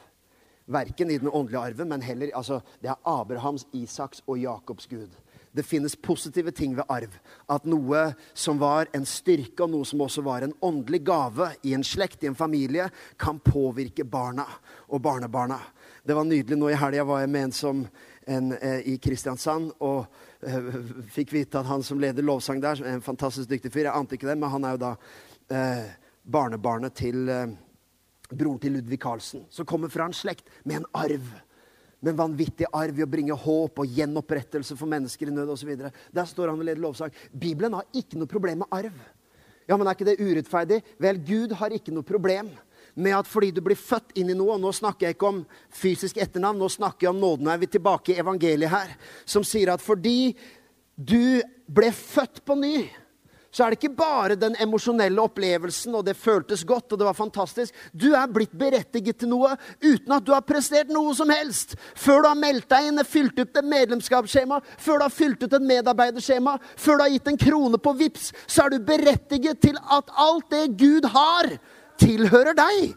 Verken i den åndelige arven, men heller altså, Det er Abrahams, Isaks og Jakobs Gud. Det finnes positive ting ved arv. At noe som var en styrke, og noe som også var en åndelig gave i en slekt, i en familie, kan påvirke barna og barnebarna. Det var nydelig. Nå i helga var jeg med en som en, eh, i Kristiansand. og eh, fikk vite at han som leder lovsang der, er en fantastisk dyktig fyr. Jeg ante ikke det, men han er jo da eh, barnebarnet til, broren til Ludvig Carlsen, som kommer fra en slekt med en arv. Med en vanvittig arv i å bringe håp og gjenopprettelse for mennesker i nød osv. Der står han og leder lovsang. Bibelen har ikke noe problem med arv. Ja, men er ikke det urettferdig? Vel, Gud har ikke noe problem med at fordi du blir født inn i noe og Nå snakker jeg ikke om fysisk etternavn, nå snakker jeg om nåden. Nå er vi tilbake i evangeliet her, som sier at fordi du ble født på ny så er det ikke bare den emosjonelle opplevelsen, og det føltes godt, og det var fantastisk. Du er blitt berettiget til noe uten at du har prestert noe som helst. Før du har meldt deg inn, fylt ut et medlemskapsskjema, før du har fylt ut et medarbeiderskjema, før du har gitt en krone på VIPS, så er du berettiget til at alt det Gud har, tilhører deg.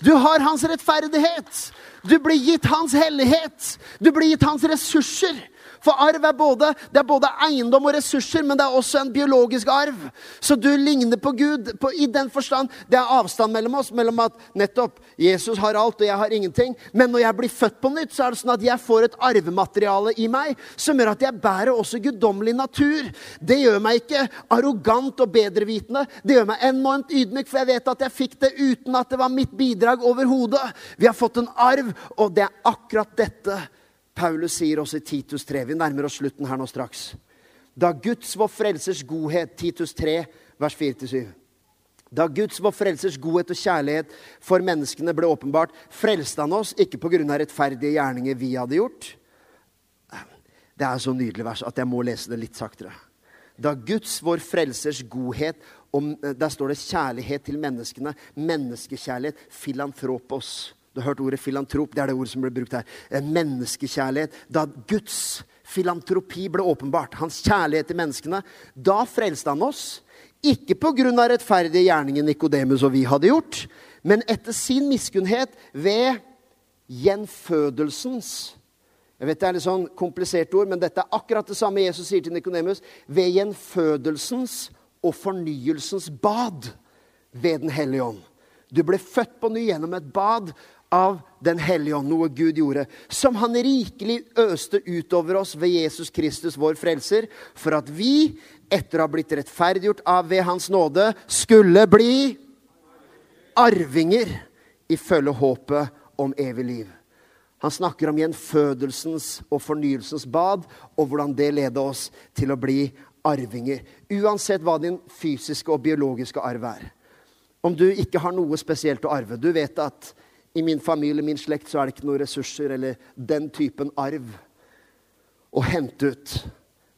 Du har hans rettferdighet. Du blir gitt hans hellighet. Du blir gitt hans ressurser. For arv er både, det er både eiendom og ressurser, men det er også en biologisk arv. Så du ligner på Gud på, i den forstand. Det er avstand mellom oss, mellom at nettopp Jesus har alt, og jeg har ingenting. Men når jeg blir født på nytt, så er det sånn at jeg får et arvemateriale i meg som gjør at jeg bærer også guddommelig natur. Det gjør meg ikke arrogant og bedrevitende. Det gjør meg enormt ydmyk, for jeg vet at jeg fikk det uten at det var mitt bidrag overhodet. Vi har fått en arv, og det er akkurat dette Paulus sier også i Titus 3. Vi nærmer oss slutten her nå straks. Da Guds, vår frelsers godhet, Titus 3, vers 4-7. Da Guds, vår frelsers godhet og kjærlighet for menneskene ble åpenbart, frelste han oss ikke pga. rettferdige gjerninger vi hadde gjort. Det er så nydelig vers at jeg må lese det litt saktere. Da Guds, vår frelsers godhet og Der står det kjærlighet til menneskene. Menneskekjærlighet. Filantropos du har hørt ordet filantrop. Det er det ordet som ble brukt her. Menneskekjærlighet. Da Guds filantropi ble åpenbart, hans kjærlighet til menneskene, da frelste han oss. Ikke pga. rettferdige gjerninger Nikodemus og vi hadde gjort, men etter sin miskunnhet ved gjenfødelsens Jeg vet det er litt sånn komplisert ord, men dette er akkurat det samme Jesus sier til Nikodemus. Ved gjenfødelsens og fornyelsens bad ved Den hellige ånd. Du ble født på ny gjennom et bad av Den hellige ånd, noe Gud gjorde, som han rikelig øste utover oss ved Jesus Kristus, vår frelser, for at vi, etter å ha blitt rettferdiggjort av ved Hans nåde, skulle bli arvinger ifølge håpet om evig liv. Han snakker om gjenfødelsens og fornyelsens bad, og hvordan det leder oss til å bli arvinger. Uansett hva din fysiske og biologiske arv er. Om du ikke har noe spesielt å arve. Du vet at i min familie, min slekt, så er det ikke noen ressurser eller den typen arv å hente ut.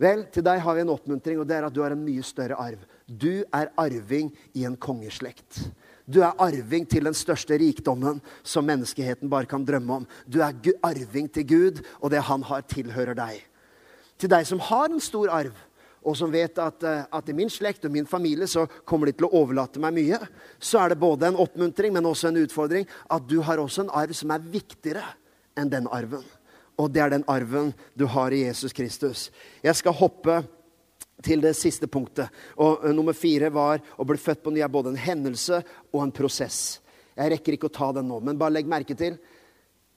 Vel, til deg har vi en oppmuntring, og det er at du har en mye større arv. Du er arving i en kongeslekt. Du er arving til den største rikdommen som menneskeheten bare kan drømme om. Du er arving til Gud, og det han har, tilhører deg. Til deg som har en stor arv, og som vet at, eh, at, i min slekt og min familie så kommer de til å overlate meg mye, så er det både en oppmuntring, men også en utfordring at du har også en arv som er viktigere enn den arven. Og det er den arven du har i Jesus Kristus. Jeg skal hoppe til det siste punktet. Og uh, Nummer fire var å bli født på ny er både en hendelse og en prosess. Jeg rekker ikke å ta den nå, men bare legg merke til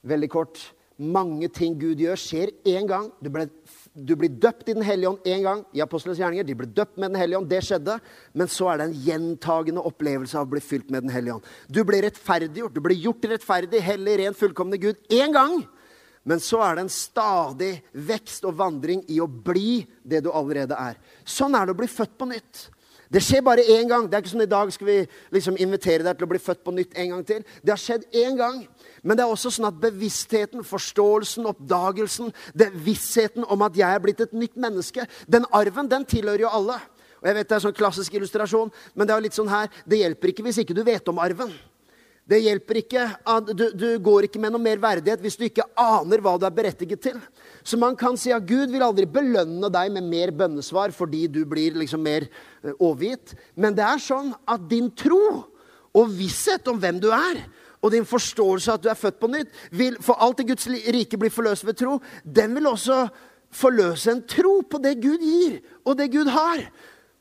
veldig kort, mange ting Gud gjør, skjer én gang. Du, ble, du, blir døpt i Den hellige ånd én gang i Apostlenes gjerninger. De ble døpt med Den hellige ånd. Det skjedde. Men så er det en gjentagende opplevelse av å bli fylt med Den hellige ånd. Du blir rettferdiggjort. Du blir gjort rettferdig, hellig, ren, fullkomne Gud én gang. Men så er det en stadig vekst og vandring i å bli det du allerede er. Sånn er det å bli født på nytt. Det skjer bare én gang. Det er ikke sånn i dag skal vi liksom invitere deg til å bli født på nytt en gang til. Det har skjedd én gang. Men det er også sånn at bevisstheten, forståelsen, oppdagelsen, det vissheten om at jeg er blitt et nytt menneske, den arven, den tilhører jo alle. Og jeg vet Det er en sånn klassisk illustrasjon, men det er jo litt sånn her, det hjelper ikke hvis ikke du vet om arven. Det hjelper ikke. Du, du, går ikke med noe mer verdighet hvis du ikke aner hva du er berettiget til. Så man kan si at Gud vil aldri belønne deg med mer bønnesvar fordi du blir liksom mer eh, overgitt. Men det er sånn at din tro og visshet om hvem du er, og din forståelse av at du er født på nytt, vil for alt i Guds rike blir forløst ved tro, den vil også forløse en tro på det Gud gir, og det Gud har.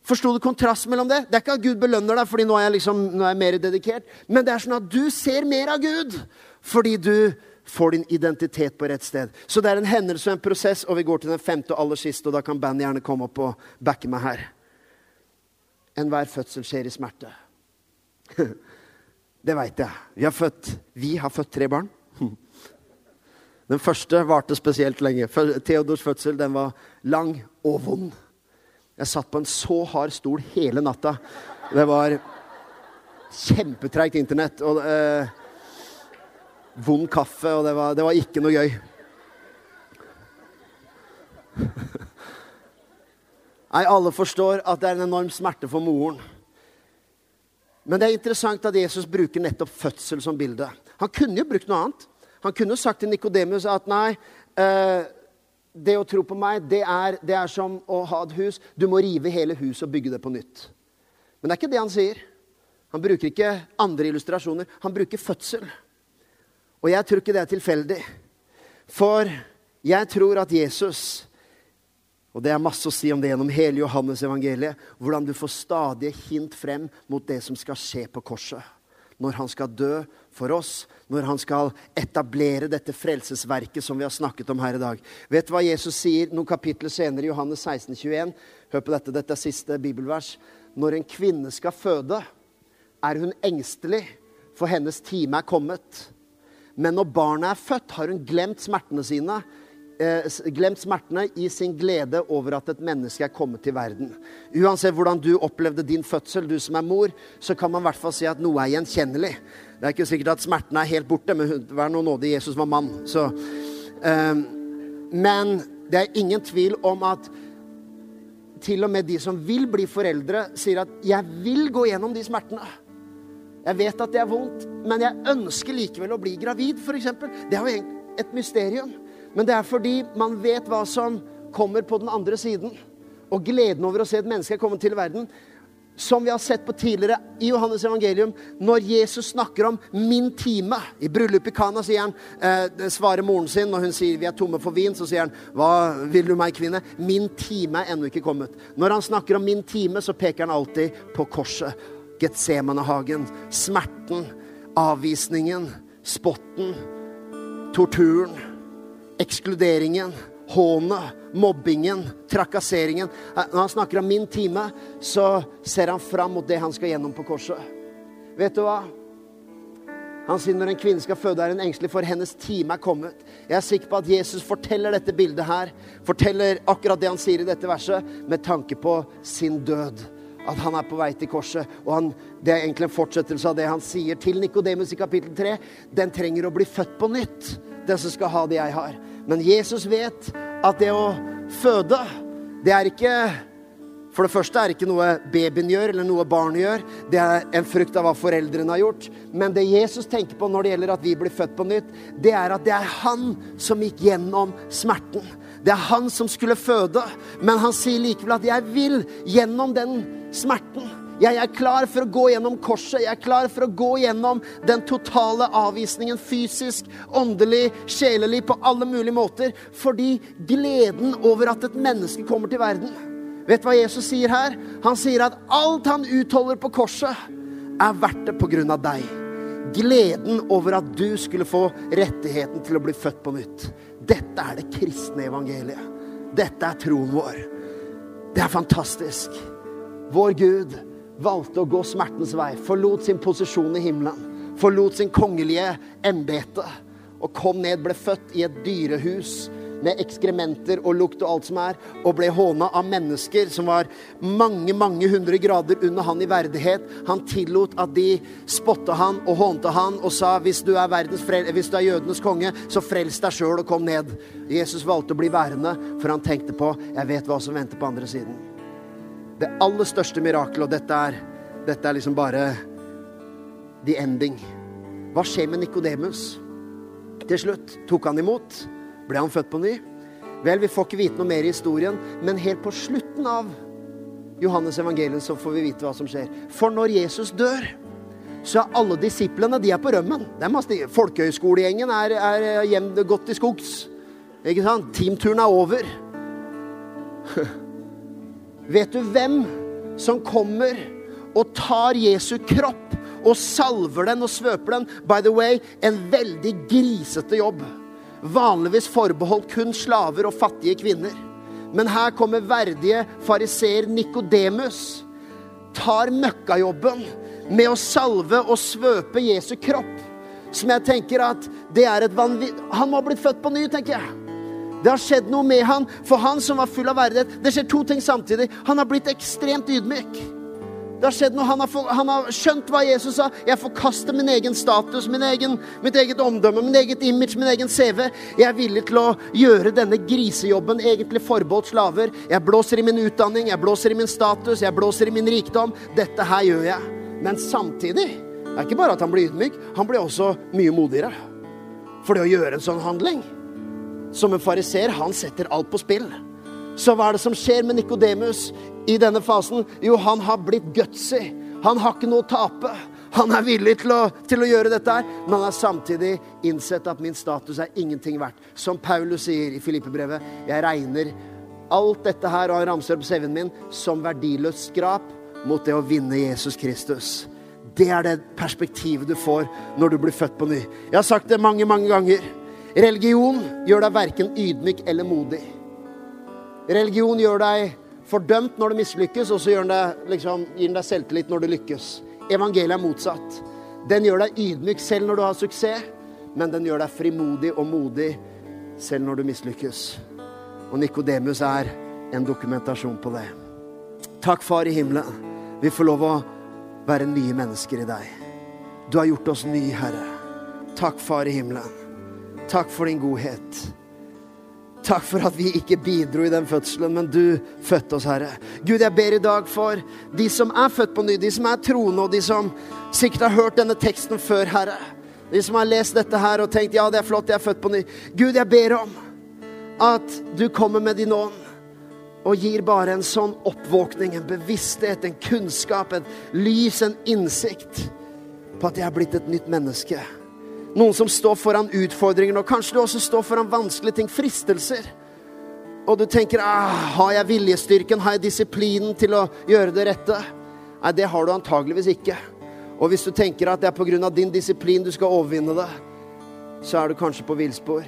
Forsto du kontrasten mellom det? Det er ikke at Gud belønner deg fordi nå er, jeg liksom, nå er jeg mer dedikert, men det er sånn at du ser mer av Gud fordi du får din identitet på rett sted. Så det er en hendelse og en prosess, og vi går til den femte og aller siste, og da kan bandet gjerne komme opp og backe meg her. Enhver fødsel skjer i smerte. (laughs) Det veit jeg. Vi har, født, vi har født tre barn. (laughs) Den første varte spesielt lenge. Theodors fødsel den var lang og vond. Jeg satt på en så hard stol hele natta. Det var kjempetreigt internett. Og eh, vond kaffe, og det var, det var ikke noe gøy. (laughs) Nei, alle forstår at det er en enorm smerte for moren. Men det er interessant at Jesus bruker nettopp fødsel som bilde. Han kunne jo brukt noe annet. Han kunne jo sagt til Nikodemus at nei, eh, det å tro på meg, det er, det er, som å ha et hus. Du må rive hele huset og bygge det på nytt. Men det er ikke det han sier. Han bruker ikke andre illustrasjoner. Han bruker fødsel. Og jeg tror ikke det er tilfeldig. For jeg tror at Jesus og det er masse å si om det gjennom hele Johannes evangeliet. Hvordan du får stadige hint frem mot det som skal skje på korset. Når han skal dø for oss, når han skal etablere dette frelsesverket som vi har snakket om her i dag. Vet du hva Jesus sier noen kapitler senere i Johannes 16, 21? Hør på dette, dette er siste bibelvers. Når en kvinne skal føde, er hun engstelig, for hennes time er kommet. Men når barnet er født, har hun glemt smertene sine eh, glemt smertene i sin glede over at et menneske er kommet til verden. Uansett hvordan du opplevde din fødsel, du som er mor, så kan man i hvert fall si at noe er gjenkjennelig. Det er ikke sikkert at smertene er helt borte, men vær nå nådig, Jesus var mann. Så, um, men det er ingen tvil om at til og med de som vil bli foreldre, sier at 'jeg vil gå gjennom de smertene'. Jeg vet at det er vondt, men jeg ønsker likevel å bli gravid, f.eks. Det er jo et mysterium. Men det er fordi man vet hva som kommer på den andre siden. Og gleden over å se et menneske komme til verden. Som vi har sett på tidligere i Johannes evangelium, når Jesus snakker om 'min time' I bryllupet i Kana sier han, eh, svarer moren sin når hun sier 'vi er tomme for vin', så sier han 'hva vil du meg, kvinne'? 'Min time er ennå ikke kommet'. Når han snakker om 'min time', så peker han alltid på korset. Getsemanehagen. Smerten. Avvisningen. Spotten. Torturen ekskluderingen, hånet, mobbingen, trakasseringen. Når han snakker om min time, så ser han fram mot det han skal gjennom på korset. Vet du hva? Han sier når en kvinne skal føde, er hun engstelig, for hennes time er kommet. Jeg er sikker på at Jesus forteller dette bildet her, forteller akkurat det han sier i dette verset, med tanke på sin død. At han er på vei til korset. Og han, det er egentlig en fortsettelse av det han sier til Nikodemus i kapittel 3. Den trenger å bli født på nytt den som skal ha det jeg har. Men Jesus vet at det å føde, det er ikke For det første er det ikke noe babyen gjør, eller noe barnet gjør. Det er en frukt av hva foreldrene har gjort. Men det Jesus tenker på når det gjelder at vi blir født på nytt, det er at det er han som gikk gjennom smerten. Det er han som skulle føde. Men han sier likevel at 'jeg vil gjennom den smerten'. Jeg er klar for å gå gjennom korset. Jeg er klar for å gå gjennom den totale avvisningen fysisk, åndelig, sjelelig, på alle mulige måter. Fordi gleden over at et menneske kommer til verden Vet du hva Jesus sier her? Han sier at alt han utholder på korset, er verdt det på grunn av deg. Gleden over at du skulle få rettigheten til å bli født på nytt. Dette er det kristne evangeliet. Dette er troen vår. Det er fantastisk. Vår Gud valgte å gå smertens vei, forlot sin posisjon i himmelen, forlot sin kongelige embete og kom ned, ble født i et dyrehus med ekskrementer og lukt og alt som er, og ble håna av mennesker som var mange, mange hundre grader under han i verdighet. Han tillot at de spotta han og hånte han og sa hvis du er, hvis du er jødenes konge, så frels deg sjøl og kom ned. Jesus valgte å bli værende, for han tenkte på jeg vet hva som venter på andre siden det aller største mirakelet, og dette er, dette er liksom bare the ending. Hva skjer med Nikodemus? Til slutt tok han imot. Ble han født på ny? Vel, vi får ikke vite noe mer i historien, men helt på slutten av Johannes evangelium så får vi vite hva som skjer. For når Jesus dør, så er alle disiplene de er på rømmen. Folkehøyskolegjengen er, er hjem, godt til skogs. Ikke sant? Teamturen er over. (laughs) Vet du hvem som kommer og tar Jesu kropp og salver den og svøper den? By the way, en veldig grisete jobb. Vanligvis forbeholdt kun slaver og fattige kvinner. Men her kommer verdige fariseer Nikodemus tar møkkajobben med å salve og svøpe Jesu kropp. Som jeg tenker at det er et vanvitt Han må ha blitt født på ny, tenker jeg. Det har skjedd noe med han, for han som var full av verdighet. Det skjer to ting samtidig. Han har blitt ekstremt ydmyk. Det har skjedd noe. Han har, for, han har, skjønt hva Jesus sa. Jeg forkaster min egen status, min egen, mitt eget omdømme, min eget image, min egen CV. Jeg er villig til å gjøre denne grisejobben egentlig forbeholdt slaver. Jeg blåser i min utdanning, jeg blåser i min status, jeg blåser i min rikdom. Dette her gjør jeg. Men samtidig det er ikke bare at han blir ydmyk, han blir også mye modigere. For det å gjøre en sånn handling Som en fariser, han setter alt på spill. Så hva er det som skjer med Nikodemus i denne fasen? Jo, han har blitt gutsy. Han har ikke noe å tape. Han er villig til å, til å, gjøre dette her, men han har samtidig innsett at min status er ingenting verdt. Som Paulus sier i Filippebrevet, jeg regner alt dette her og han ramser opp CV-en min som verdiløst skrap mot det å vinne Jesus Kristus. Det er det perspektivet du får når du blir født på ny. Jeg har sagt det mange, mange ganger. Religion gjør deg verken ydmyk eller modig. Religion gjør deg fordømt når du mislykkes, og så liksom, gir den deg selvtillit når du lykkes. Evangeliet er motsatt. Den gjør deg ydmyk selv når du har suksess, men den gjør deg frimodig og modig selv når du mislykkes. Og Nikodemus er en dokumentasjon på det. Takk, Far i himmelen. Vi får lov å være nye mennesker i deg. Du har gjort oss nye, Herre. Takk, Far i himmelen. Takk for din godhet. Takk for at vi ikke bidro i den fødselen, men du fødte oss, Herre. Gud, jeg ber i dag for de som er født på ny, de som er troende, og de som sikkert har hørt denne teksten før, Herre. De som har lest dette her og tenkt ja, det er flott, jeg er født på ny. Gud, jeg ber om at du kommer med din ånd og gir bare en sånn oppvåkning, en bevissthet, en kunnskap, en lys, en innsikt på at jeg er blitt et nytt menneske. Noen som står foran utfordringer, og kanskje du også står foran vanskelige ting, fristelser. Og du tenker ah, har jeg viljestyrken, har jeg disiplinen til å gjøre det rette? Nei, det har du antageligvis ikke. Og hvis du tenker at det er pga. din disiplin du skal overvinne det, så er du kanskje på villspor.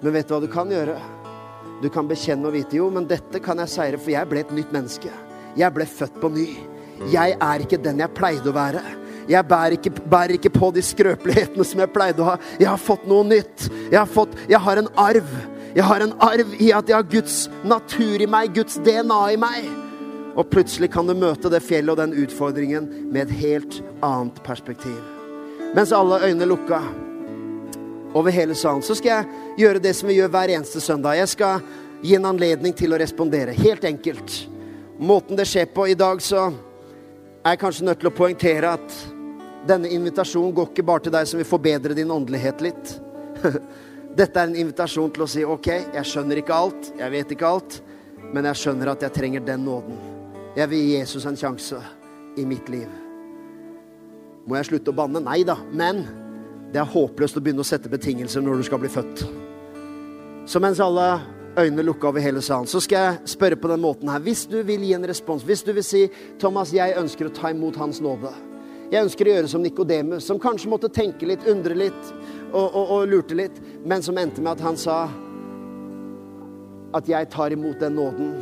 Men vet du hva du kan gjøre? Du kan bekjenne og vite jo, men dette kan jeg seire, for jeg ble et nytt menneske. Jeg ble født på ny. Jeg er ikke den jeg pleide å være. Jeg bærer ikke, bærer ikke på de skrøpelighetene som jeg pleide å ha. Jeg har fått noe nytt. Jeg har, fått, jeg har en arv. Jeg har en arv i at jeg har Guds natur i meg, Guds DNA i meg. Og plutselig kan du møte det fjellet og den utfordringen med et helt annet perspektiv. Mens alle øyne lukka over hele salen, så skal jeg gjøre det som vi gjør hver eneste søndag. Jeg skal gi en anledning til å respondere. Helt enkelt. Måten det skjer på i dag, så er jeg kanskje nødt til å poengtere at denne invitasjonen går ikke bare til deg som vil forbedre din åndelighet litt. (laughs) Dette er en invitasjon til å si OK, jeg skjønner ikke alt, jeg vet ikke alt, men jeg skjønner at jeg trenger den nåden. Jeg vil gi Jesus en sjanse i mitt liv. Må jeg slutte å banne? Nei da. Men det er håpløst å begynne å sette betingelser når du skal bli født. Så mens alle øynene lukka over hele salen, så skal jeg spørre på den måten her. Hvis du vil gi en respons, hvis du vil si 'Thomas, jeg ønsker å ta imot Hans nåde'. Jeg ønsker å gjøre som Nikodemus, som kanskje måtte tenke litt, undre litt og, og, og lurte litt, men som endte med at han sa at jeg tar imot den nåden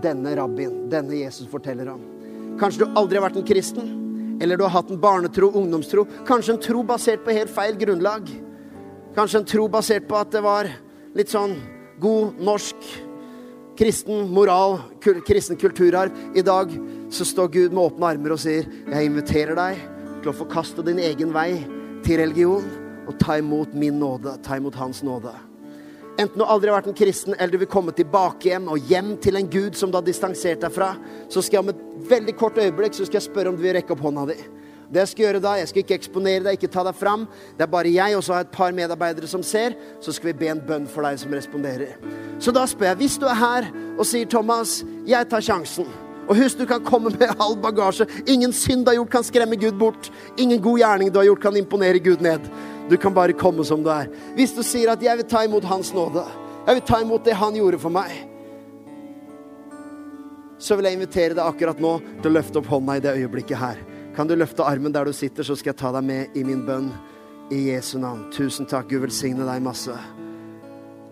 denne rabbien, denne Jesus forteller om. Kanskje du aldri har vært en kristen? Eller du har hatt en barnetro, ungdomstro. Kanskje en tro basert på helt feil grunnlag. Kanskje en tro basert på at det var litt sånn god norsk kristen moral, kristen kulturarv. I dag så står Gud med åpne armer og sier, 'Jeg inviterer deg til å forkaste din egen vei til religion' og ta imot min nåde, ta imot Hans nåde. Enten du aldri har vært en kristen, eller du vil komme tilbake igjen og hjem til en gud som du har distansert deg fra, så skal jeg om et veldig kort øyeblikk så skal jeg spørre om du vil rekke opp hånda di. Det jeg skal gjøre da, jeg skal ikke eksponere deg, ikke ta deg fram. Det er bare jeg og så har jeg et par medarbeidere som ser. Så skal vi be en bønn for deg som responderer. Så da spør jeg, hvis du er her og sier 'Thomas, jeg tar sjansen'. Og husk, du kan komme med (laughs) all bagasje. Ingen synd du har gjort, kan skremme Gud bort. Ingen god gjerning du har gjort, kan imponere Gud ned. Du kan bare komme som du er. Hvis du sier at 'jeg vil ta imot Hans nåde', jeg vil ta imot det Han gjorde for meg, så vil jeg invitere deg akkurat nå til å løfte opp hånda i det øyeblikket her. Kan du løfte armen der du sitter, så skal jeg ta deg med i min bønn i Jesu navn. Tusen takk. Gud velsigne deg masse.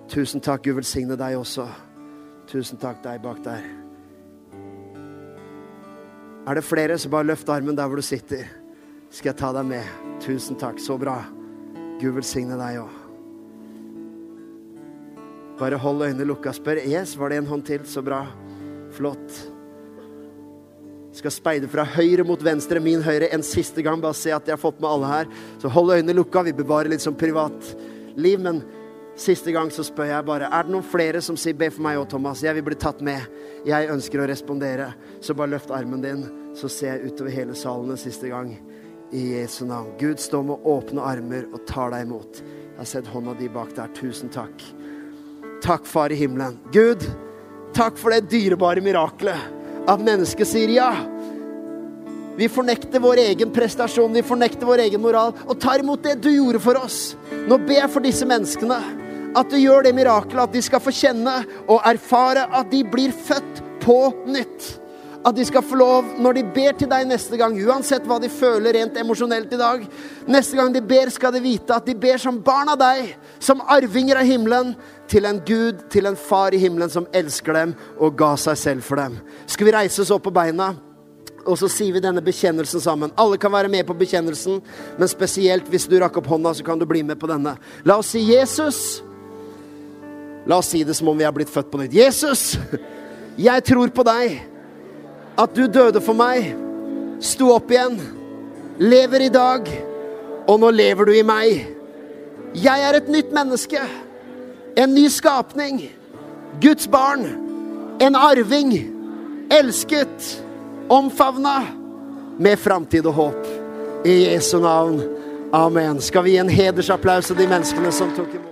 Tusen takk. Gud velsigne deg også. Tusen takk, deg bak der. Er det flere, så bare løft armen der hvor du sitter. Skal jeg ta deg med. Tusen takk. Så bra. Gud velsigne deg òg. Bare hold øynene lukka. Spør Yes, var det en hånd til? Så bra. Flott. Skal speide fra høyre mot venstre, min høyre, en siste gang. Bare se at jeg har fått med alle her. Så hold øynene lukka. Vi bevarer litt som privatliv, men siste gang så spør jeg bare Er det noen flere som sier 'be for meg òg, Thomas'? Jeg vil bli tatt med. Jeg ønsker å respondere. Så bare løft armen din, så ser jeg utover hele salen en siste gang. I Jesu navn. Gud står med åpne armer og tar deg imot. Jeg har sett hånda di bak der. Tusen takk. Takk, Far i himmelen. Gud, takk for det dyrebare miraklet at mennesket sier ja. Vi fornekter vår egen prestasjon, vi fornekter vår egen moral og tar imot det du gjorde for oss. Nå ber jeg for disse menneskene at du gjør det mirakelet at de skal få kjenne og erfare at de blir født på nytt. At de skal få lov, når de ber til deg neste gang, uansett hva de føler rent emosjonelt i dag Neste gang de ber, skal de vite at de ber som barn av deg, som arvinger av himmelen, til en Gud, til en far i himmelen som elsker dem og ga seg selv for dem. Skal vi reise oss opp på beina? Og så sier vi denne bekjennelsen sammen. Alle kan være med på bekjennelsen, men spesielt hvis du rakk opp hånda, så kan du bli med på denne. La oss si Jesus. La oss si det som om vi er blitt født på nytt. Jesus, jeg tror på deg. At du døde for meg, sto opp igjen, lever i dag, og nå lever du i meg. Jeg er et nytt menneske. En ny skapning. Guds barn. En arving. Elsket omfavna med framtid og håp. I Jesu navn. Amen. Skal vi gi en hedersapplaus til de menneskene som tok imot?